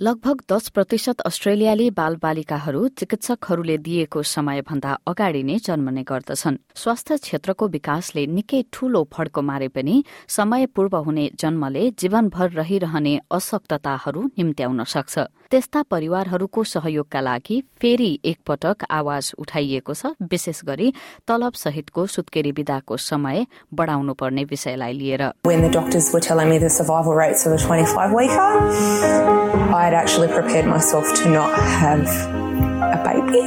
लगभग दस प्रतिशत अस्ट्रेलियाली बालबालिकाहरू चिकित्सकहरूले दिएको समयभन्दा अगाडि नै जन्मने गर्दछन्। स्वास्थ्य क्षेत्रको विकासले निकै ठूलो फड्को मारे पनि समय पूर्व हुने जन्मले जीवनभर रहिरहने अशक्तताहरू निम्त्याउन सक्छ। त्यस्ता परिवारहरूको सहयोगका लागि फेरि एकपटक आवाज उठाइएको छ विशेष गरी तलब सहितको सुत्केरी विदाको समय बढाउनु पर्ने विषयलाई लिएर। I'd actually prepared myself to not have a baby.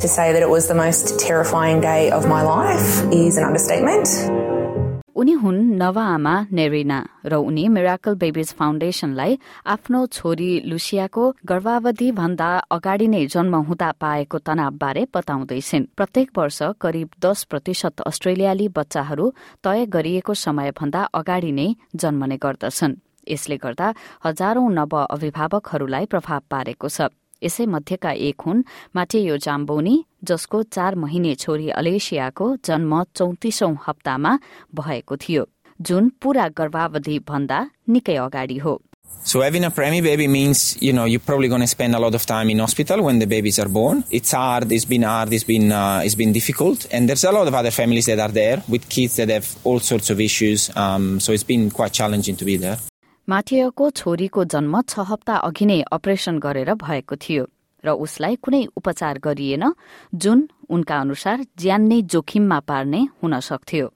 To say that it was the most terrifying day of my life is an understatement. उनी हुन् नव आमा नेरिना र उनी मिराकल बेबीज फाउन्डेसनलाई आफ्नो छोरी लुसियाको गर्भावधि भन्दा अगाडि नै जन्म हुँदा पाएको तनाव बारे बताउँदैछिन् प्रत्येक वर्ष करिब दस प्रतिशत अस्ट्रेलियाली बच्चाहरू तय गरिएको समयभन्दा अगाडि नै जन्मने गर्दछन् यसले गर्दा हजारौं नव अभिभावकहरूलाई प्रभाव पारेको छ यसै मध्येका एक हुन् माटेयो जाम्बोनी जसको चार महिने छोरी अलेसियाको जन्म चौतिसौं हप्तामा भएको थियो जुन पूरा गर्भावधि भन्दा निकै अगाडि हो So having a preemie baby means, you know, you're probably going to spend a lot of time in hospital when the babies are born. It's hard. It's been hard. It's been uh, it's been difficult, and there's a lot of other families that are there with kids that have all sorts of issues. Um, so it's been quite challenging to be there. माथियको छोरीको जन्म छ हप्ता अघि नै operation गरेर भएको थियो र उसलाई कुनै उपचार गरिएन जुन उनका अनुसार ज्यान नै जोखिममा पार्ने हुन सक्थ्यो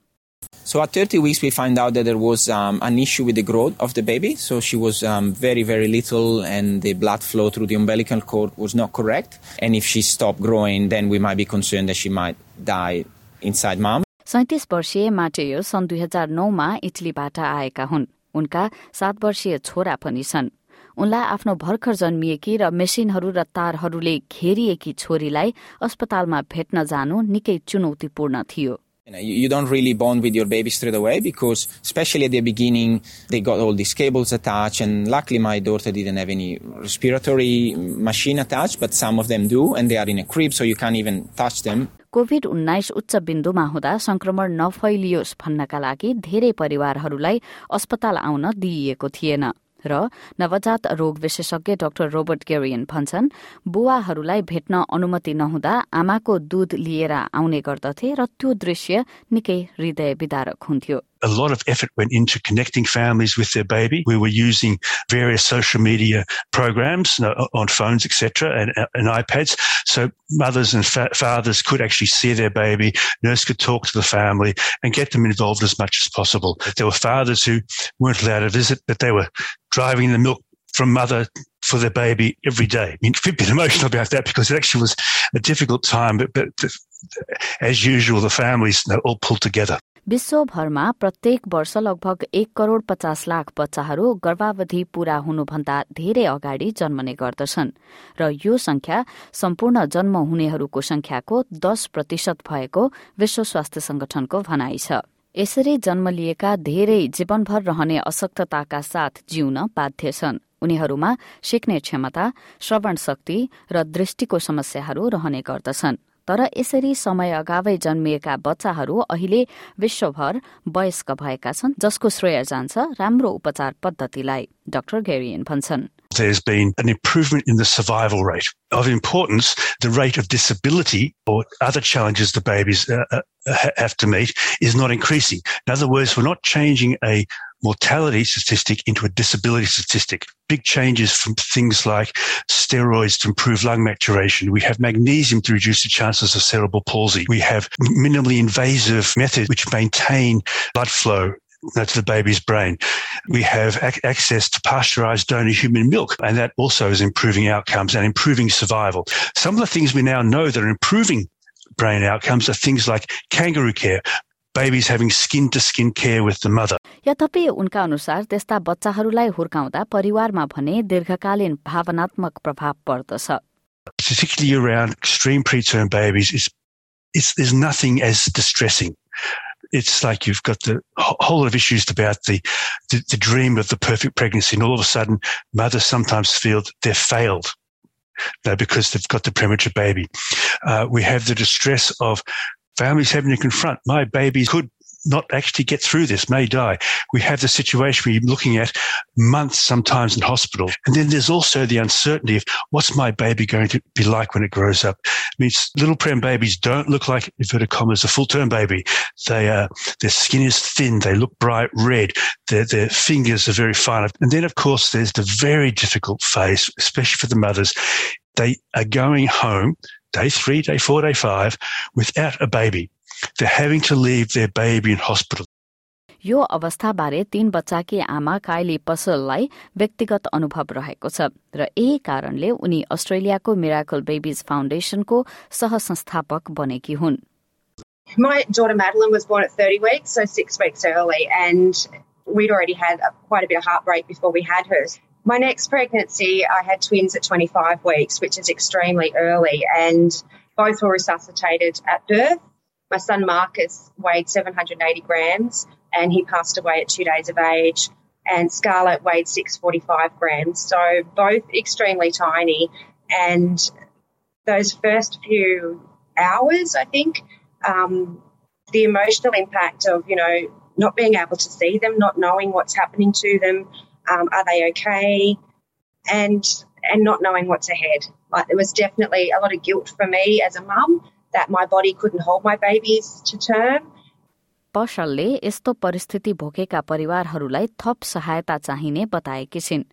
So at 30 weeks, we find out that there was um, an issue with the growth of the baby. So she was um, very, very little, and the blood flow through the umbilical cord was not correct. And if she stopped growing, then we might be concerned that she might die inside mom. सैतिस वर्षीय माटेयो सन् दुई हजार नौमा इटलीबाट आएका हुन् उनका सात वर्षीय छोरा पनि छन् उनलाई आफ्नो भर्खर जन्मिएकी र मेसिनहरू र तारहरूले घेरिएकी छोरीलाई अस्पतालमा भेट्न जानु निकै चुनौतीपूर्ण थियो You, don't really bond with your baby straight away because, especially at the beginning, they got all these cables attached. And luckily, my daughter didn't have any respiratory machine attached, but some of them do, and they are in a crib, so you can't even touch them. COVID उन्नाइस उच्च बिन्दुमा हुँदा संक्रमण नफैलियोस् भन्नका लागि धेरै परिवारहरूलाई अस्पताल आउन दिइएको थिएन र नवजात रोग विशेषज्ञ डाक्टर रोबर्ट गेरियन भन्छन् बुवाहरूलाई भेट्न अनुमति नहुँदा आमाको दूध लिएर आउने गर्दथे र त्यो दृश्य निकै हृदय विदारक हुन्थ्यो। A lot of effort went into connecting families with their baby. We were using various social media programs on phones, etc., and, uh, and iPads, so mothers and fa- fathers could actually see their baby. Nurse could talk to the family and get them involved as much as possible. There were fathers who weren't allowed to visit, but they were driving the milk from mother for their baby every day. I mean, a bit emotional about that because it actually was a difficult time, but, but as usual, the families all pulled together. विश्वभरमा प्रत्येक वर्ष लगभग एक करोड़ पचास लाख बच्चाहरू गर्भावधि पूरा हुनुभन्दा धेरै अगाडि जन्मने गर्दछन् र यो संख्या सम्पूर्ण जन्म हुनेहरूको संख्याको दस प्रतिशत भएको विश्व स्वास्थ्य संगठनको भनाइ छ। यसरी जन्म लिएका धेरै जीवनभर रहने अशक्तताका साथ जिउन बाध्य छन्। उनीहरूमा सिक्ने क्षमता श्रवण शक्ति र दृष्टिको समस्याहरू रहने गर्दछन्। तर यसरी समय अगावै जन्मिएका बच्चाहरू अहिले विश्वभर वयस्क भएका छन् जसको श्रेय जान्छ राम्रो उपचार पद्धतिलाई डाक्टर गेरियन भन्छन् There's been an improvement in the survival rate. Of importance, the rate of disability or other challenges the babies uh, uh, have to meet is not increasing. In other words, we're not changing a mortality statistic into a disability statistic. Big changes from things like steroids to improve lung maturation. We have magnesium to reduce the chances of cerebral palsy. We have minimally invasive methods which maintain blood flow to the baby's brain. We have ac- access to pasteurized donor human milk, and that also is improving outcomes and improving survival. Some of the things we now know that are improving brain outcomes are things like kangaroo care, babies having skin to skin care with the mother. यद्यपि उनका अनुसार त्यस्ता बच्चाहरूलाई हुर्काउँदा परिवारमा भने दीर्घकालीन भावनात्मक प्रभाव पर्दछ Particularly around extreme preterm babies, it's, it's, there's nothing as distressing. It's like you've got the whole lot of issues about the, the, the dream of the perfect pregnancy, and all of a sudden, mothers sometimes feel they've failed uh, because they've got the premature baby. Uh, we have the distress of families having to confront my baby could not actually get through this, may die. We have the situation we're looking at months sometimes in hospital. And then there's also the uncertainty of what's my baby going to be like when it grows up. I mean, little prem babies don't look like, if inverted commas, a full term baby. They are, their skin is thin. They look bright red. Their, their fingers are very fine. And then, of course, there's the very difficult phase, especially for the mothers They are going home day three, day four, day five without a baby. They're having to leave their baby in hospital. यो अवस्थाबारे तीन बच्चाकी आमा काइली पसललाई व्यक्तिगत अनुभव रहेको छ र यही कारणले उनी अस्ट्रेलियाको मिराकल बेबिज फाउन्डेशनको सह-संस्थापक बनेकी हुन् My daughter Madeline was born at 30 weeks, so six weeks early, and we'd already had quite a bit of heartbreak before we had her. My next pregnancy, I had twins at 25 weeks, which is extremely early, and both were resuscitated at birth. My son Marcus weighed 780 grams and he passed away at two days of age. And Scarlett weighed 645 grams. So both extremely tiny. And those first few hours, I think, um, the emotional impact of, you know, not being able to see them, not knowing what's happening to them, um, are they okay, and and not knowing what's ahead. Like there was definitely a lot of guilt for me as a mum that my body couldn't hold my babies to term. पसलले यस्तो परिस्थिति भोगेका परिवारहरूलाई थप सहायता चाहिने बताएकी छिन्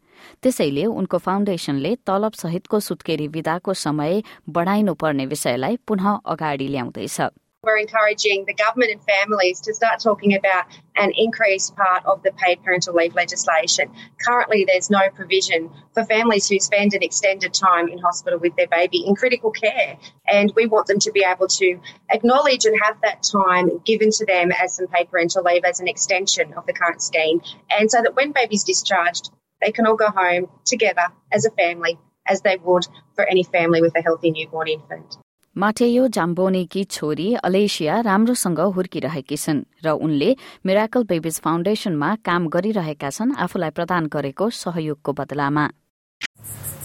त्यसैले उनको फाउन्डेशनले तलब सहितको सुत्केरी विदाको समय बढाइनुपर्ने विषयलाई पुनः अगाडि ल्याउँदैछ we're encouraging the government and families to start talking about an increased part of the paid parental leave legislation. Currently, there's no provision for families who spend an extended time in hospital with their baby in critical care. And we want them to be able to acknowledge and have that time given to them as some paid parental leave as an extension of the current scheme. And so that when baby's discharged, they can all go home together as a family as they would for any family with a healthy newborn infant. माटेयो जाम्बोनीकी छोरी अलेसिया राम्रोसँग हुर्किरहेकी छन् र उनले miracle babies फाउन्डेशनमा काम गरिरहेका छन् आफूलाई प्रदान गरेको सहयोगको बदलामा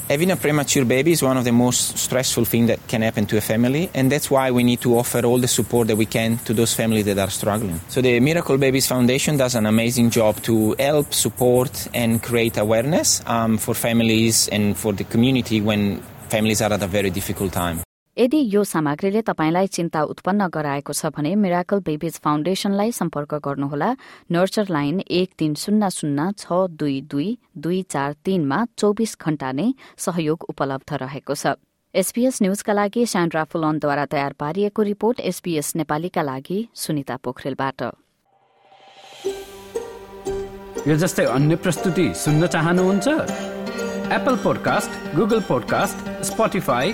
Having a premature baby is one of the most stressful things that can happen to a family, and that's why we need to offer all the support that we can to those families that are struggling. So the Miracle Babies Foundation does an amazing job to help, support, and create awareness um, for families and for the community when families are at a very difficult time. यदि यो सामग्रीले तपाईँलाई चिन्ता उत्पन्न गराएको छ भने miracle babies फाउन्डेशनलाई सम्पर्क गर्नुहोला। नर्चर लाइन एक तीन शून्य शून्य छ दुई दुई दुई चार तीनमा चौबिस घण्टा नै सहयोग उपलब्ध रहेको छ। एसपीएस न्यूजका लागि स्यान्ड्रा फुलनद्वारा तयार पारिएको रिपोर्ट एसपीएस नेपालीका लागि सुनिता पोखरेलबाट। यो जस्तै अन्य प्रस्तुति सुन्न चाहनुहुन्छ? Apple podcast Google podcast Spotify